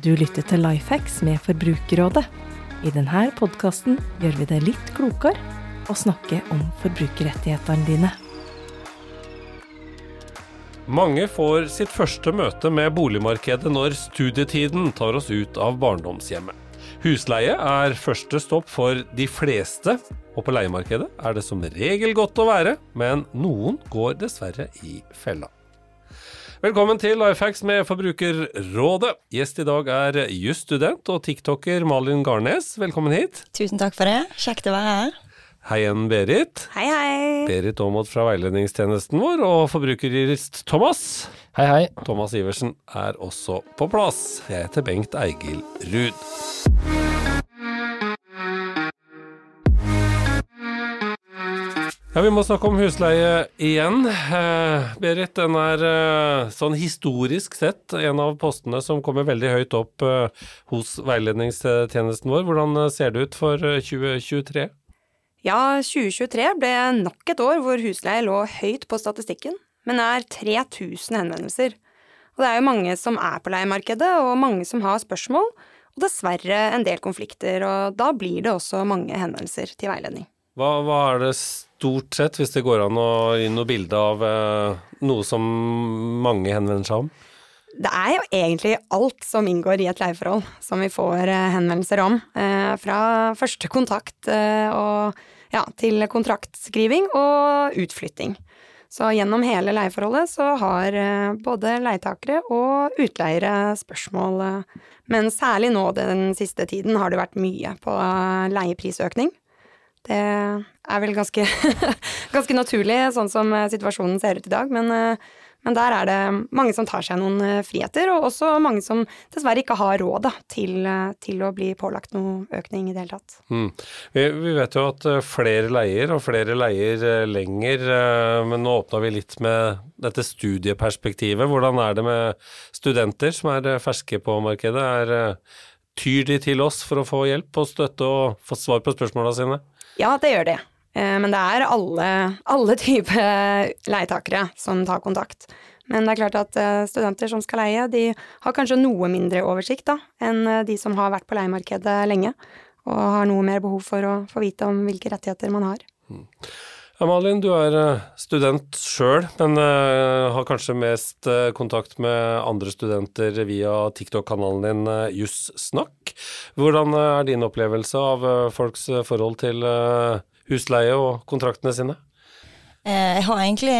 Du lytter til Lifehacks med Forbrukerrådet. I denne podkasten gjør vi det litt klokere å snakke om forbrukerrettighetene dine. Mange får sitt første møte med boligmarkedet når studietiden tar oss ut av barndomshjemmet. Husleie er første stopp for de fleste, og på leiemarkedet er det som regel godt å være, men noen går dessverre i fella. Velkommen til Lifehacks med Forbrukerrådet. Gjest i dag er jusstudent og tiktoker Malin Garnes. Velkommen hit. Tusen takk for det. Kjekt å være her. Hei igjen, Berit. Hei, hei. Berit Aamodt fra veiledningstjenesten vår, og forbrukerjurist Thomas. Hei, hei. Thomas Iversen er også på plass. Jeg heter Bengt Eigil Ruud. Ja, Vi må snakke om husleie igjen. Eh, Berit, den er eh, sånn historisk sett en av postene som kommer veldig høyt opp eh, hos veiledningstjenesten vår. Hvordan eh, ser det ut for eh, 2023? Ja, 2023 ble nok et år hvor husleie lå høyt på statistikken, men er 3000 henvendelser. Og det er jo mange som er på leiemarkedet, og mange som har spørsmål, og dessverre en del konflikter, og da blir det også mange henvendelser til veiledning. Hva, hva er det stort sett, hvis det går an å gi noe bilde av eh, noe som mange henvender seg om? Det er jo egentlig alt som inngår i et leieforhold som vi får eh, henvendelser om. Eh, fra første kontakt eh, og, ja, til kontraktskriving og utflytting. Så gjennom hele leieforholdet så har eh, både leietakere og utleiere spørsmål. Men særlig nå den siste tiden har det vært mye på leieprisøkning. Det er vel ganske, ganske naturlig sånn som eh, situasjonen ser ut i dag, men, eh, men der er det mange som tar seg noen eh, friheter, og også mange som dessverre ikke har råd da, til, til å bli pålagt noe økning i det hele tatt. Mm. Vi, vi vet jo at flere leier, og flere leier lenger, men nå åpna vi litt med dette studieperspektivet. Hvordan er det med studenter som er ferske på markedet? Er, tyr de til oss for å få hjelp og støtte og få svar på spørsmåla sine? Ja, det gjør det. Eh, Men det er alle, alle typer leietakere som tar kontakt. Men det er klart at eh, studenter som skal leie, de har kanskje noe mindre oversikt da, enn eh, de som har vært på leiemarkedet lenge, og har noe mer behov for å få vite om hvilke rettigheter man har. Ja, Malin, du er eh, student sjøl, men eh, har kanskje mest eh, kontakt med andre studenter via TikTok-kanalen din Jussnakk. Hvordan er din opplevelse av folks forhold til husleie og kontraktene sine? Jeg har egentlig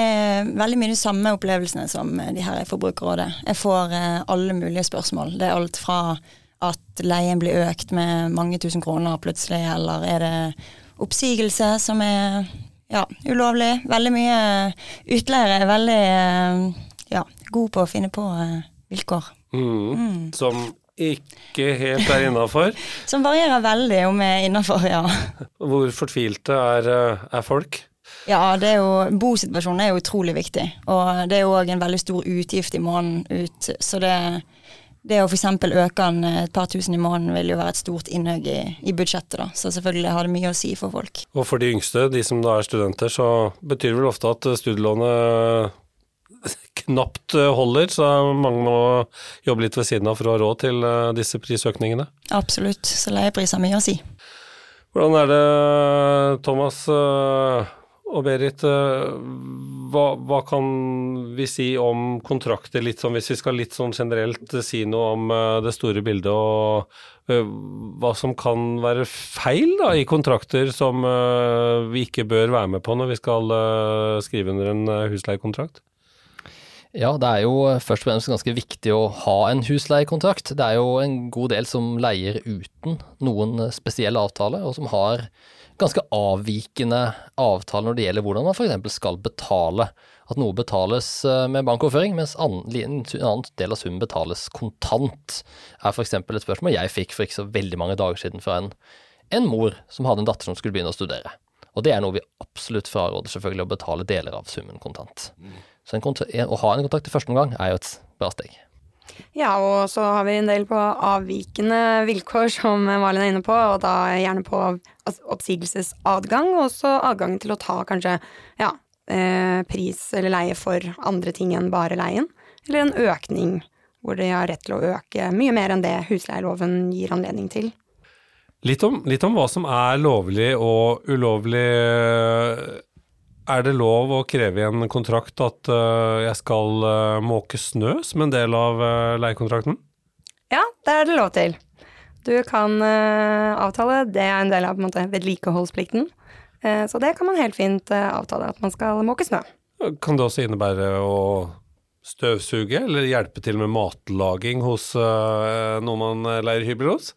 veldig mye de samme opplevelsene som de her i Forbrukerrådet. Jeg får alle mulige spørsmål. Det er alt fra at leien blir økt med mange tusen kroner plutselig, eller er det oppsigelse som er ja, ulovlig. Veldig mye utleiere er veldig eh, ja, god på å finne på eh, vilkår. Mm. Som ikke helt er innafor. Som varierer veldig om jeg er innafor, ja. Hvor fortvilte er, eh, er folk? Ja, det er jo, bosituasjonen er jo utrolig viktig, og det er jo òg en veldig stor utgift i måneden ut. Så det, det å f.eks. øke den et par tusen i måneden vil jo være et stort innhugg i, i budsjettet, da. Så selvfølgelig har det mye å si for folk. Og for de yngste, de som da er studenter, så betyr det vel ofte at studielånet knapt eh, holder, så mange må jobbe litt ved siden av for å ha råd til eh, disse prisøkningene. Absolutt. Så leiepris har mye å si. Hvordan er det, Thomas eh, og Berit, eh, hva, hva kan vi si om kontrakter, litt sånn, hvis vi skal litt sånn generelt si noe om eh, det store bildet, og eh, hva som kan være feil da, i kontrakter som eh, vi ikke bør være med på når vi skal eh, skrive under en eh, husleiekontrakt? Ja, det er jo først og fremst ganske viktig å ha en husleiekontrakt. Det er jo en god del som leier uten noen spesiell avtale, og som har ganske avvikende avtale når det gjelder hvordan man f.eks. skal betale. At noe betales eh, med bankoverføring, mens en annen del av summen betales kontant. er f.eks. et spørsmål jeg fikk for ikke så veldig mange dager siden fra en, en mor som hadde en datter som skulle begynne å studere. Og det er noe vi absolutt fraråder selvfølgelig å betale deler av summen kontant. Så en å ha en kontakt i første omgang er jo et bra steg. Ja, og så har vi en del på avvikende vilkår, som Malin er inne på, og da gjerne på oppsigelsesadgang, og også adgang til å ta kanskje ja, eh, pris eller leie for andre ting enn bare leien, eller en økning hvor de har rett til å øke mye mer enn det husleieloven gir anledning til. Litt om, litt om hva som er lovlig og ulovlig. Er det lov å kreve i en kontrakt at uh, jeg skal uh, måke snø som en del av uh, leiekontrakten? Ja, det er det lov til. Du kan avtale, det er en del av en vedlikeholdsplikten. så det kan man helt fint avtale, at man skal måke snø. Kan det også innebære å støvsuge, eller hjelpe til med matlaging hos noen man leier hybel hos?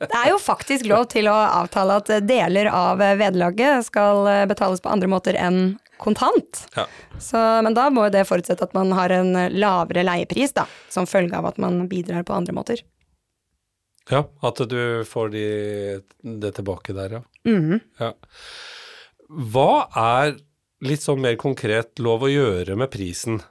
Det er jo faktisk lov til å avtale at deler av vederlaget skal betales på andre måter enn kontant. Ja. Så, men da må det forutsette at man har en lavere leiepris, da, som følge av at man bidrar på andre måter. Ja, at du får de, det tilbake der, ja. Mm -hmm. ja. Hva er litt sånn mer konkret lov å gjøre med prisen?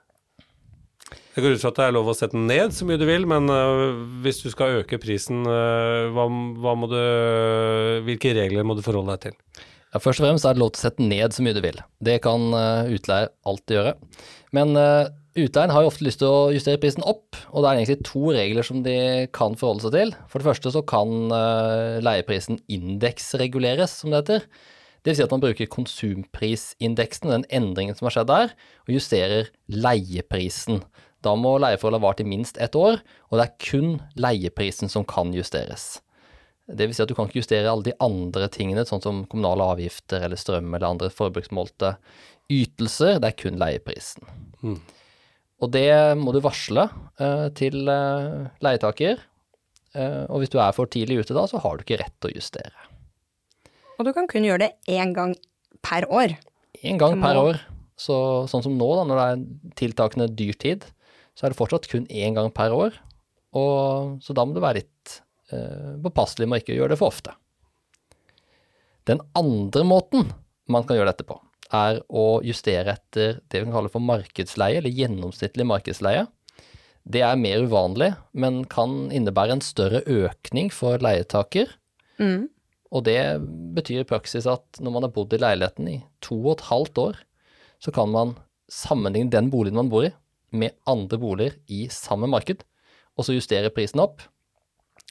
Jeg går ut fra at det er lov å sette den ned så mye du vil, men uh, hvis du skal øke prisen, uh, hva, hva du, hvilke regler må du forholde deg til? Ja, først og fremst er det lov til å sette den ned så mye du vil. Det kan uh, utleier alltid gjøre. Men utleieren har jo ofte lyst til å justere prisen opp, og det er egentlig to regler som de kan forholde seg til. For det første så kan leieprisen indeksreguleres, som det heter. Det vil si at man bruker konsumprisindeksen, den endringen som har skjedd der, og justerer leieprisen. Da må leieforholdet ha vart i minst ett år, og det er kun leieprisen som kan justeres. Det vil si at du kan ikke justere alle de andre tingene, sånn som kommunale avgifter eller strøm eller andre forbruksmålte ytelser. Det er kun leieprisen. Mm. Og det må du varsle uh, til uh, leietaker. Uh, og hvis du er for tidlig ute da, så har du ikke rett til å justere. Og du kan kun gjøre det én gang per år. Én gang per år. Så, sånn som nå, da, når det er tiltakende dyrtid, så er det fortsatt kun én gang per år. Og, så da må du være litt eh, påpasselig med å ikke gjøre det for ofte. Den andre måten man kan gjøre dette på, er å justere etter det vi kan kalle for markedsleie, eller gjennomsnittlig markedsleie. Det er mer uvanlig, men kan innebære en større økning for leietaker. Mm. Og det betyr i praksis at når man har bodd i leiligheten i to og et halvt år, så kan man sammenligne den boligen man bor i, med andre boliger i samme marked, og så justere prisen opp.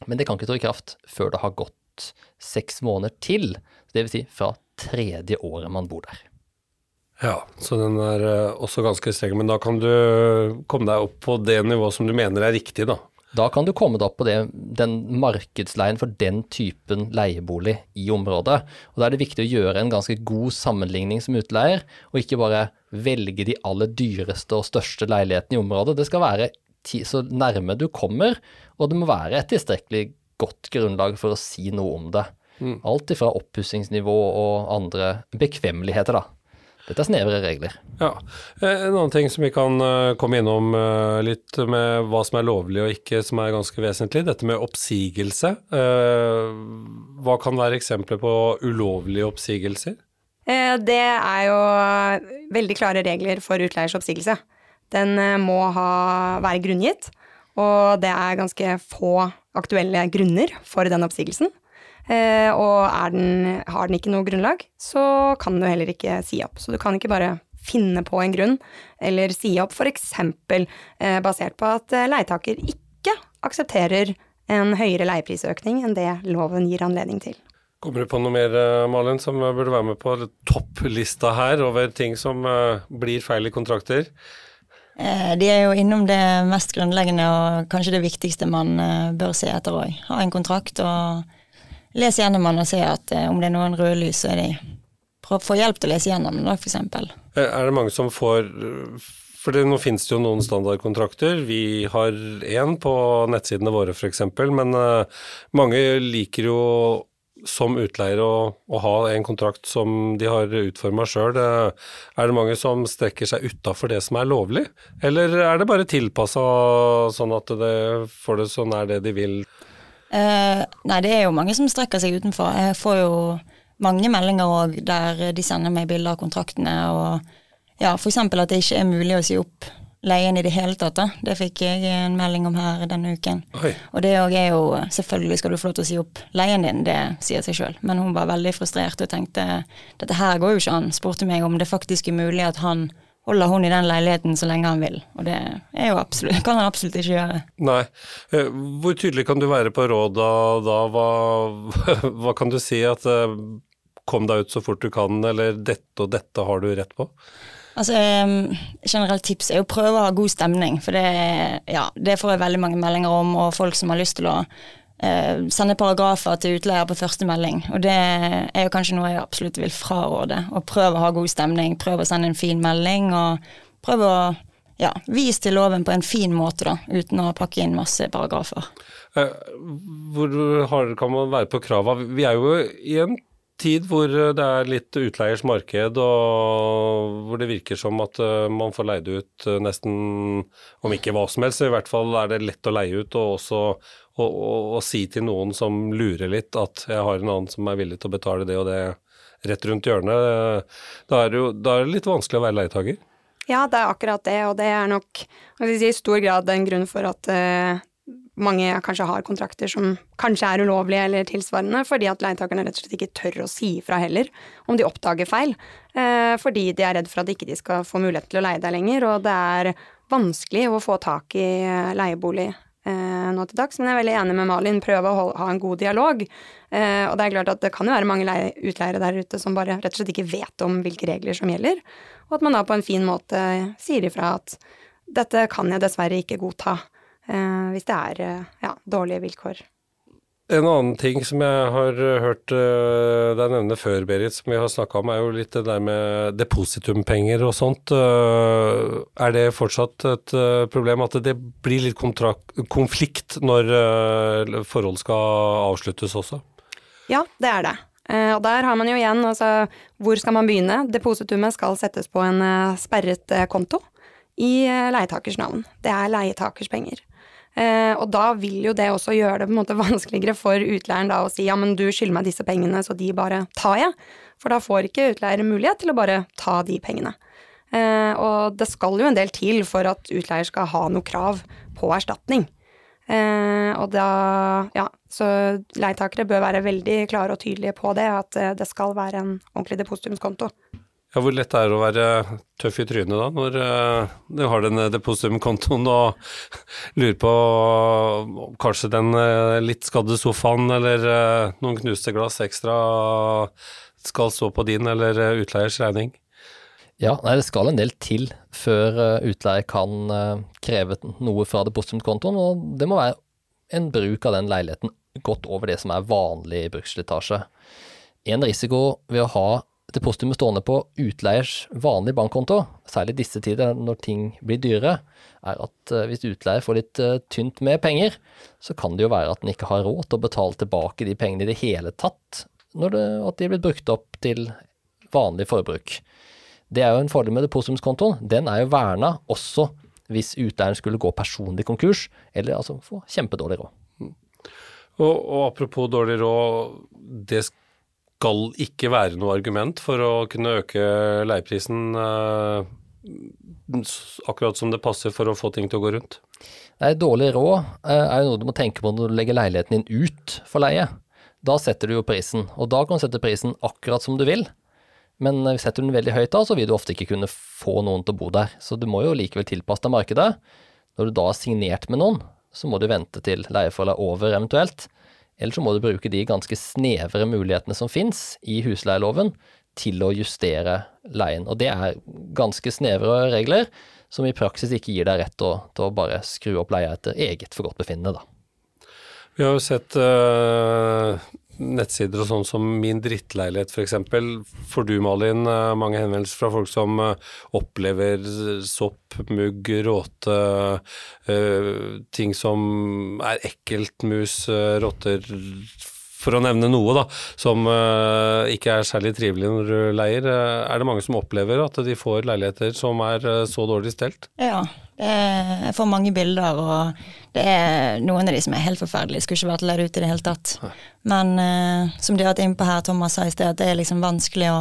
Men det kan ikke trå i kraft før det har gått seks måneder til. Dvs. Si fra tredje året man bor der. Ja, så den er eh, også ganske streng. Men da kan du komme deg opp på det nivået som du mener er riktig, da. Da kan du komme deg opp på det, den markedsleien for den typen leiebolig i området. Og Da er det viktig å gjøre en ganske god sammenligning som utleier, og ikke bare velge de aller dyreste og største leilighetene i området. Det skal være så nærme du kommer, og det må være et tilstrekkelig godt grunnlag for å si noe om det. Mm. Alt ifra oppussingsnivå og andre bekvemmeligheter, da. Dette er snevre regler. Ja. Eh, en annen ting som vi kan eh, komme innom eh, litt med hva som er lovlig og ikke, som er ganske vesentlig, dette med oppsigelse. Hva kan være eksempler på ulovlige oppsigelser? Det er jo veldig klare regler for utleiers oppsigelse. Den må ha, være grunngitt, og det er ganske få aktuelle grunner for den oppsigelsen. Eh, og den, har den ikke noe grunnlag, så kan du heller ikke si opp. Så du kan ikke bare finne på en grunn, eller si opp f.eks. Eh, basert på at eh, leietaker ikke aksepterer en høyere leieprisøkning enn det loven gir anledning til. Kommer du på noe mer, eh, Malin, som burde være med på topplista her over ting som blir feil i kontrakter? De er jo innom det mest grunnleggende og kanskje det viktigste man bør se etter òg. Ha en kontrakt og les gjennom den og se at eh, om det er noen røde lys, så er de Prøv å få hjelp til å lese gjennom den, f.eks. Eh, er det mange som får For det, nå finnes det jo noen standardkontrakter. Vi har én på nettsidene våre f.eks., men uh, mange liker jo som utleier å, å, ha en kontrakt som de har utforma sjøl. Er det mange som strekker seg utafor det som er lovlig, eller er det bare tilpassa sånn at det får det så nær det de vil? Uh, nei, det er jo mange som strekker seg utenfor. Jeg får jo mange meldinger òg der de sender meg bilder av kontraktene og ja, f.eks. at det ikke er mulig å si opp leien i det hele tatt. da. Det fikk jeg en melding om her denne uken. Oi. Og det òg er jo Selvfølgelig skal du få lov til å si opp leien din, det sier seg sjøl. Men hun var veldig frustrert og tenkte dette her går jo ikke an. Spurte meg om det faktisk er mulig at han holder hun i den leiligheten så lenge han vil. Og det absolutt, kan han absolutt ikke gjøre. Nei. Eh, hvor tydelig kan du være på råda da? Hva, hva kan du si at eh, kom deg ut så fort du kan, eller dette og dette har du rett på? Altså, Generelt tips er å prøve å ha god stemning, for det, ja, det får jeg veldig mange meldinger om, og folk som har lyst til å eh, sende paragrafer til utleier på første melding. Og det er jo kanskje noe jeg absolutt vil fraråde. Å prøve å ha god stemning, prøve å sende en fin melding, og prøve å ja, vis til loven på en fin måte, da, uten å pakke inn masse paragrafer. Eh, hvor hard kan man være på krava? Vi er jo i en tid hvor det er litt utleiers marked, og hvor det virker som at eh, man får leid ut eh, nesten, om ikke hva som helst, i hvert fall er det lett å leie ut, og også å si til noen som lurer litt at jeg har en annen som er villig til å betale det og det rett rundt hjørnet. Da er det jo da er det litt vanskelig å være leietaker. Ja, det er akkurat det, og det er nok i stor grad en grunn for at uh, mange kanskje har kontrakter som kanskje er ulovlige eller tilsvarende, fordi at leietakerne rett og slett ikke tør å si ifra heller om de oppdager feil. Uh, fordi de er redd for at ikke de skal få mulighet til å leie deg lenger, og det er vanskelig å få tak i eh, leiebolig eh, nå til dags. Men jeg er veldig enig med Malin, prøve å ha en god dialog. og det er klart at det kan jo være mange utleiere der ute som bare rett og slett ikke vet om hvilke regler som gjelder, og at man da på en fin måte sier ifra at dette kan jeg dessverre ikke godta. Eh, hvis det er eh, ja, dårlige vilkår. En annen ting som jeg har eh, hørt deg nevne før, Berit, som vi har snakka om, er jo litt det der med depositumpenger og sånt. Er det fortsatt et problem at det blir litt konflikt når forhold skal avsluttes også? Ja, det er det. Og der har man jo igjen, altså hvor skal man begynne? Depositumet skal settes på en sperret konto i leietakers navn. Det er leietakers penger. Eh, og da vil jo det også gjøre det på en måte vanskeligere for utleieren da å si ja, men du skylder meg disse pengene, så de bare tar jeg. For da får ikke utleier mulighet til å bare ta de pengene. Eh, og det skal jo en del til for at utleier skal ha noe krav på erstatning. Eh, og da ja, så leietakere bør være veldig klare og tydelige på det, at det skal være en ordentlig depositumskonto. Ja, Hvor lett er det å være tøff i trynet da, når uh, du har den depositumkontoen og lurer på kanskje den uh, litt skadde sofaen eller noen knuste glass ekstra skal stå på din eller utleiers regning? Ja, nei, det skal en del til før utleier kan kreve noe fra depositumkontoen, og det må være en bruk av den leiligheten godt over det som er vanlig bruksslitasje. En risiko ved å ha depositumet stående på utleiers vanlige bankkonto, særlig disse tider når ting blir dyrere, er at eh, hvis utleier får litt eh, tynt med penger, så kan det jo være at den ikke har råd til å betale tilbake de pengene i det hele tatt, når det, at de er blitt brukt opp til vanlig forbruk. Det er jo en fordel med depositumskontoen. Den er jo verna også hvis utleieren skulle gå personlig konkurs, eller altså få kjempedårlig råd. Og, og apropos dårlig råd, det skal ikke være noe argument for å kunne øke leieprisen uh, akkurat som det passer for å få ting til å gå rundt? Nei, dårlig råd uh, er jo noe du må tenke på når du legger leiligheten din ut for leie. Da setter du jo prisen, og da kan du sette prisen akkurat som du vil. Men uh, setter du den veldig høyt da, så vil du ofte ikke kunne få noen til å bo der. Så du må jo likevel tilpasse deg markedet. Når du da har signert med noen, så må du vente til leieforholdet er over eventuelt. Eller så må du bruke de ganske snevre mulighetene som finnes i husleieloven til å justere leien. Og det er ganske snevre regler som i praksis ikke gir deg rett til, til å bare skru opp leia etter eget forgodtbefinnende, da. Vi har jo sett uh, nettsider og sånn som Min drittleilighet f.eks. Får du, Malin, eh, mange henvendelser fra folk som eh, opplever sopp, mugg, råte, uh, ting som er ekkelt, mus, rotter for å nevne noe, da, som uh, ikke er særlig trivelig når du leier. Er det mange som opplever at de får leiligheter som er uh, så dårlig stelt? Ja, jeg får mange bilder, og det er noen av de som er helt forferdelige. Skulle ikke vært leid ut i det hele tatt. Men som de har vært inne på her, Thomas sa i sted, at det er liksom vanskelig å,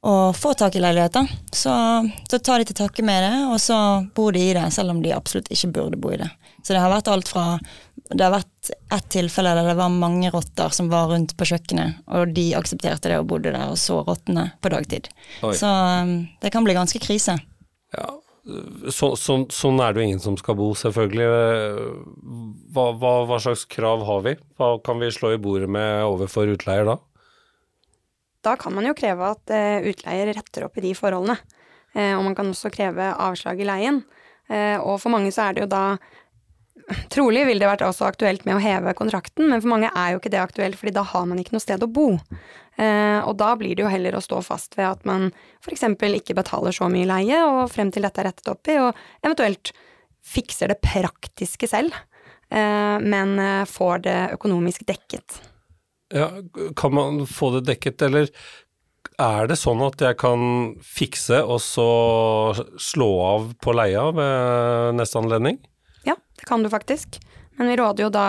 å få tak i leiligheter. Så, så tar de til takke med det, og så bor de i det, selv om de absolutt ikke burde bo i det. Så det har vært alt fra Det har vært ett tilfelle der det var mange rotter som var rundt på kjøkkenet, og de aksepterte det og bodde der og så rottene på dagtid. Oi. Så um, det kan bli ganske krise. Ja, så, så, sånn er det jo ingen som skal bo, selvfølgelig. Hva, hva, hva, slags krav har vi? Hva kan vi slå i bordet med overfor utleier da? Da kan man jo kreve at uh, utleier retter opp i de forholdene. Uh, og man kan også kreve avslag i leien. Uh, og for mange så er det jo da Trolig vil det vært også aktuelt med å heve kontrakten, men for mange er jo ikke det aktuelt, fordi da har man ikke noe sted å bo. Eh, og da blir det jo heller å stå fast ved at man f.eks. ikke betaler så mye leie, og frem til dette er rettet opp i, og eventuelt fikser det praktiske selv, eh, men eh, får det økonomisk dekket. Ja, kan man få det dekket, eller er det sånn at jeg kan fikse og så slå av på leia ved neste anledning? Ja, det kan du faktisk. Men vi råder jo da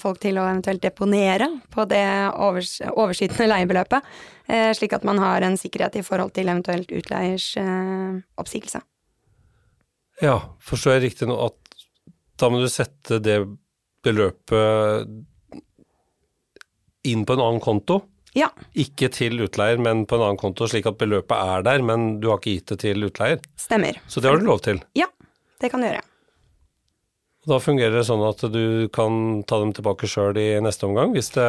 folk til å eventuelt deponere på det overs overskytende leiebeløpet, eh, slik at man har en sikkerhet i forhold til eventuelt utleiers eh, oppsigelse. Ja, forstår jeg riktig nå at da må du sette det beløpet inn på en annen konto? Ja. Ikke til utleier, men på en annen konto, slik at beløpet er der, men du har ikke gitt det til utleier? Stemmer. Så det har du lov til? Ja, det kan du gjøre. Da fungerer det sånn at du kan ta dem tilbake sjøl i neste omgang, hvis, det,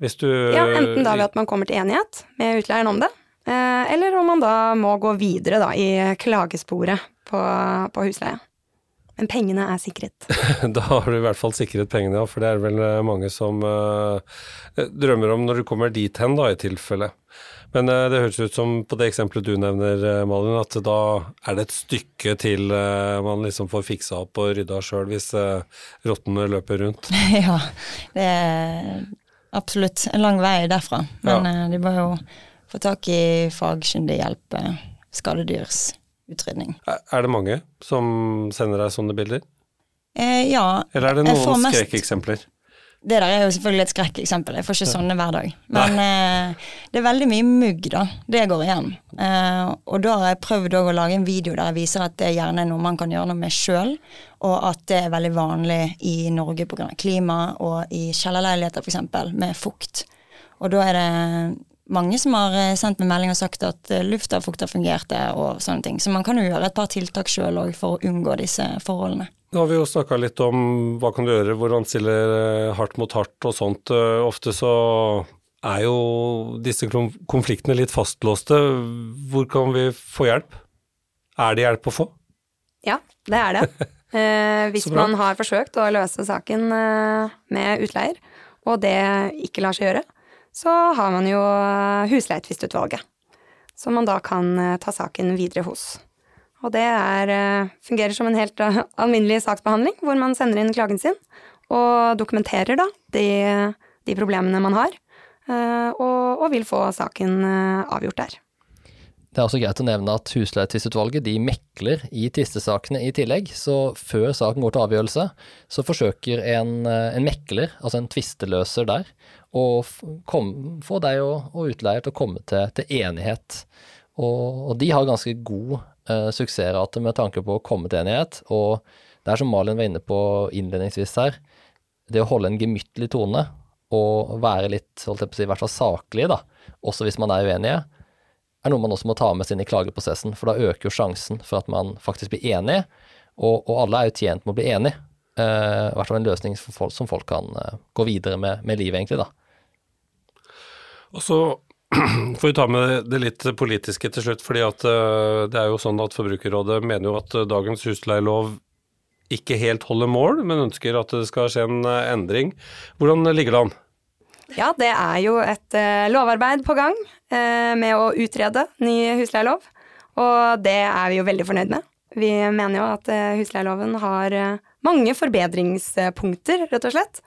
hvis du Ja, enten da ved at man kommer til enighet med utleieren om det, eh, eller om man da må gå videre da i klagesporet på, på husleie. Men pengene er sikret. da har du i hvert fall sikret pengene, ja, for det er vel mange som uh, drømmer om når du kommer dit hen, da, i tilfelle. Men uh, det høres ut som på det eksempelet du nevner, uh, Malin, at da er det et stykke til man liksom får fiksa opp og rydda sjøl hvis rottene løper rundt. ja, det er absolutt en lang vei derfra. Men ja. de må jo få tak i fagkyndig hjelp, skadedyrsutredning. Er det mange som sender deg sånne bilder? Eh, ja. Eller er det noen skrekkeksempler? Det der er jo selvfølgelig et skrekkeksempel. Jeg får ikke sånne hver dag. Men eh, det er veldig mye mugg, da. Det går igjen. Eh, og da har jeg prøvd å lage en video der jeg viser at det gjerne er noe man kan gjøre noe med sjøl, og at det er veldig vanlig i Norge pga. klima og i kjellerleiligheter f.eks. med fukt. Og da er det mange som har eh, sendt meg melding og sagt at luftavfukter lufta og fukta fungerte og sånne ting. Så man kan jo gjøre et par tiltak sjøl òg for å unngå disse forholdene. Nå har vi jo snakka litt om hva kan du gjøre, hvordan stiller eh, hardt mot hardt og sånt. Eh, ofte så er jo disse konfliktene litt fastlåste. Hvor kan vi få hjelp? Er det hjelp å få? Ja, det er det. Eh, hvis man har forsøkt å løse saken eh, med utleier, og det ikke lar seg gjøre, så har man jo husleietvistutvalget, som man da kan ta saken videre hos. Og det er, eh, fungerer som en helt eh, alminnelig saksbehandling, hvor man sender inn klagen sin og dokumenterer da de, de problemene man har, eh, og, og, vil få saken avgjort der. Det er også greit å nevne at husleietvistutvalget de mekler i tvistesakene i tillegg, så før saken går til avgjørelse, så forsøker en, en mekler, altså en tvisteløser der, å få deg og, og utleier til å komme til, til enighet. Og, og, de har ganske god eh, suksessrate med tanke på å komme til enighet. Og det er som Malin var inne på innledningsvis her, det å holde en gemyttlig tone og være litt holdt jeg på å si, i hvert fall saklig, da, også hvis man er uenige, er noe man også må ta med seg inn i klageprosessen. For da øker jo sjansen for at man faktisk blir enig, og, og alle er jo tjent med å bli enig. Uh, I hvert fall en løsning folk, som folk kan uh, gå videre med, med livet, egentlig, da. Og så får vi ta med det litt politiske til slutt. fordi at eh, det er jo sånn at Forbrukerrådet mener jo at eh, dagens husleielov ikke helt holder mål, men ønsker at det skal skje en eh, endring. Hvordan ligger det an? Ja, det er jo et lovarbeid på gang med å utrede ny husleielov. Og det er vi jo veldig fornøyd med. Vi mener jo at husleieloven har mange forbedringspunkter, rett og slett.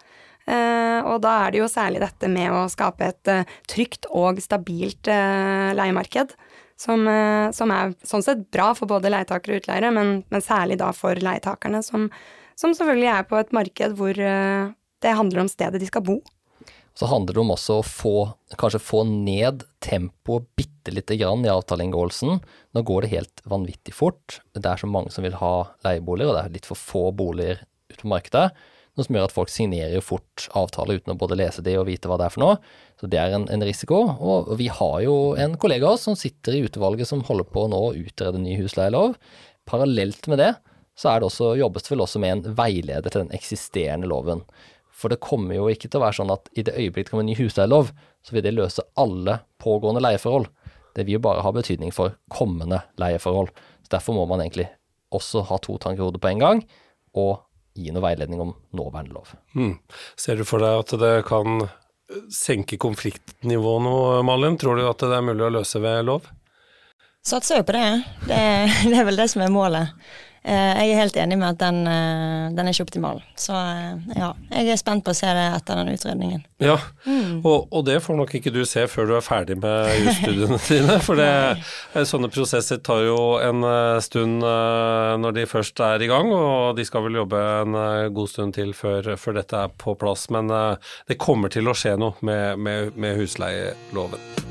Uh, og da er det jo særlig dette med å skape et uh, trygt og stabilt uh, leiemarked. Som, som, er sånn sett bra for både leietakere og utleiere, men, men særlig da for leietakerne, som, som, selvfølgelig er på et marked hvor det handler om stedet de skal bo. Så handler det om også å få, kanskje få ned tempoet bitte lite grann i avtaleinngåelsen. Nå går det helt vanvittig fort. Det er så mange som vil ha leieboliger, og det er litt for få boliger ute på markedet. Noe som gjør at folk signerer fort avtaler uten å både lese det og vite hva det er for noe. Så det er en, en risiko. Og vi har jo en kollega av oss som sitter i utvalget som holder på nå å utrede ny husleielov. parallelt med det, så er det også, jobbes det vel også med en veileder til den eksisterende loven. For det kommer jo ikke til å være sånn at i det øyeblikk det kommer en ny husleielov, så vil det løse alle pågående leieforhold. Det vil jo bare ha betydning for kommende leieforhold. Så Derfor må man egentlig også ha to tanker i hodet på en gang, og gi noe veiledning om nåværende lov. Mm. Ser du for deg at det kan senke konfliktnivået noe, Malin? Tror du at det er mulig å løse ved lov? Satser jo på det. Det, det er vel det som er målet. Eh, jeg er helt enig med at den, eh, den er ikke optimal. Så eh, ja, jeg er spent på å se det etter den utredningen. Ja, og, og, det får nok ikke du se før du er ferdig med jusstudiene dine. For det, sånne prosesser tar jo en stund når de først er i gang, og de skal vel jobbe en god stund til før, før dette er på plass. Men det kommer til å skje noe med, med, med husleieloven.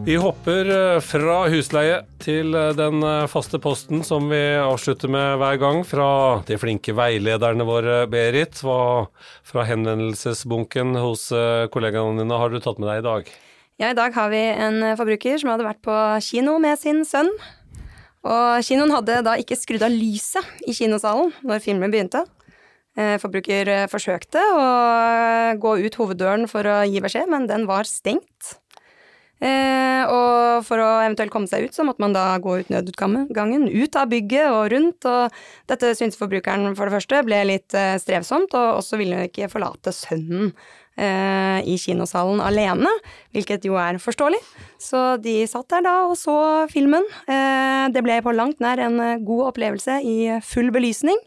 Vi hopper eh, fra husleie til eh, den eh, faste posten som vi avslutter med hver gang. Fra de flinke veilederne våre, Berit. Hva fra henvendelsesbunken hos kollegaene dine har du tatt med deg i dag? Ja, i dag har vi en forbruker som hadde vært på kino med sin sønn. Og kinoen hadde da ikke skrudd av lyset i kinosalen når filmen begynte. Forbruker forsøkte å gå ut hoveddøren for å gi beskjed, men den var stengt. Eh, og for å eventuelt komme seg ut, så måtte man da gå ut nødutgangen, ut av bygget og rundt. Og dette syntes forbrukeren for det første ble litt eh, strevsomt, og også ville hun ikke forlate sønnen eh, i kinosalen alene, hvilket jo er forståelig. Så de satt der da og så filmen. Eh, det ble på langt nær en eh, god opplevelse i full belysning.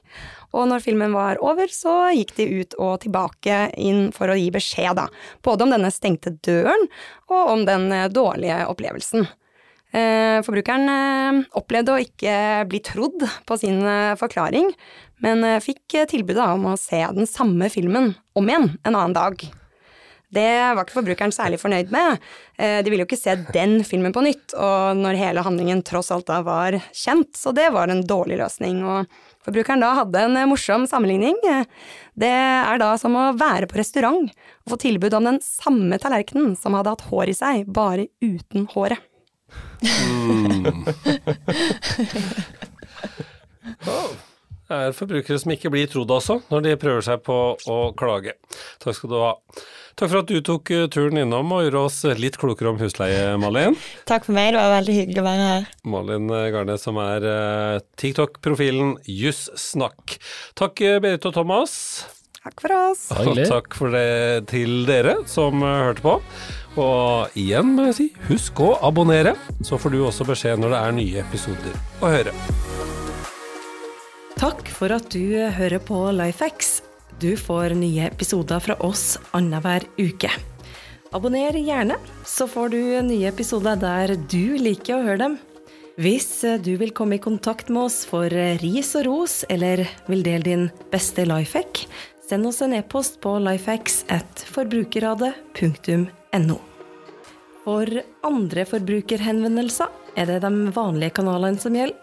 Og når filmen var over, så gikk de ut og tilbake inn for å gi beskjed, da. Både om denne stengte døren, og om den eh, dårlige opplevelsen. Eh, forbrukeren eh, opplevde å ikke bli trodd på sin forklaring, men fikk tilbudet om å se den samme filmen om igjen en annen dag. Det var ikke forbrukeren særlig fornøyd med. De ville jo ikke se den filmen på nytt, og når hele handlingen tross alt da var kjent, så det var en dårlig løsning. og Forbrukeren da hadde en eh, morsom sammenligning. Det er da som å være på restaurant og få tilbud om den samme tallerkenen som hadde hatt hår i seg, bare uten håret. Mm. oh. Det er forbrukere som ikke blir trodd også, når de prøver seg på å klage. Takk skal du ha. Takk for at du tok eh, turen innom og gjorde oss litt klokere om husleie, Malin. Takk for meg, det var veldig hyggelig å være her. Malin Garnes som er TikTok-profilen Jussnakk. Takk, Berit og Thomas. Takk for oss. Og takk for det til dere som hørte på. Og igjen må jeg si, husk å abonnere, så får du også beskjed når det er nye episoder å høre. Takk for at du hører på Lifehacks. Du får nye episoder fra oss annenhver uke. Abonner gjerne, så får du nye episoder der du liker å høre dem. Hvis du vil komme i kontakt med oss for ris og ros, eller vil dele din beste lifehack, send oss en e-post på lifehacks.forbrukerradet.no. For andre forbrukerhenvendelser er det de vanlige kanalene som gjelder.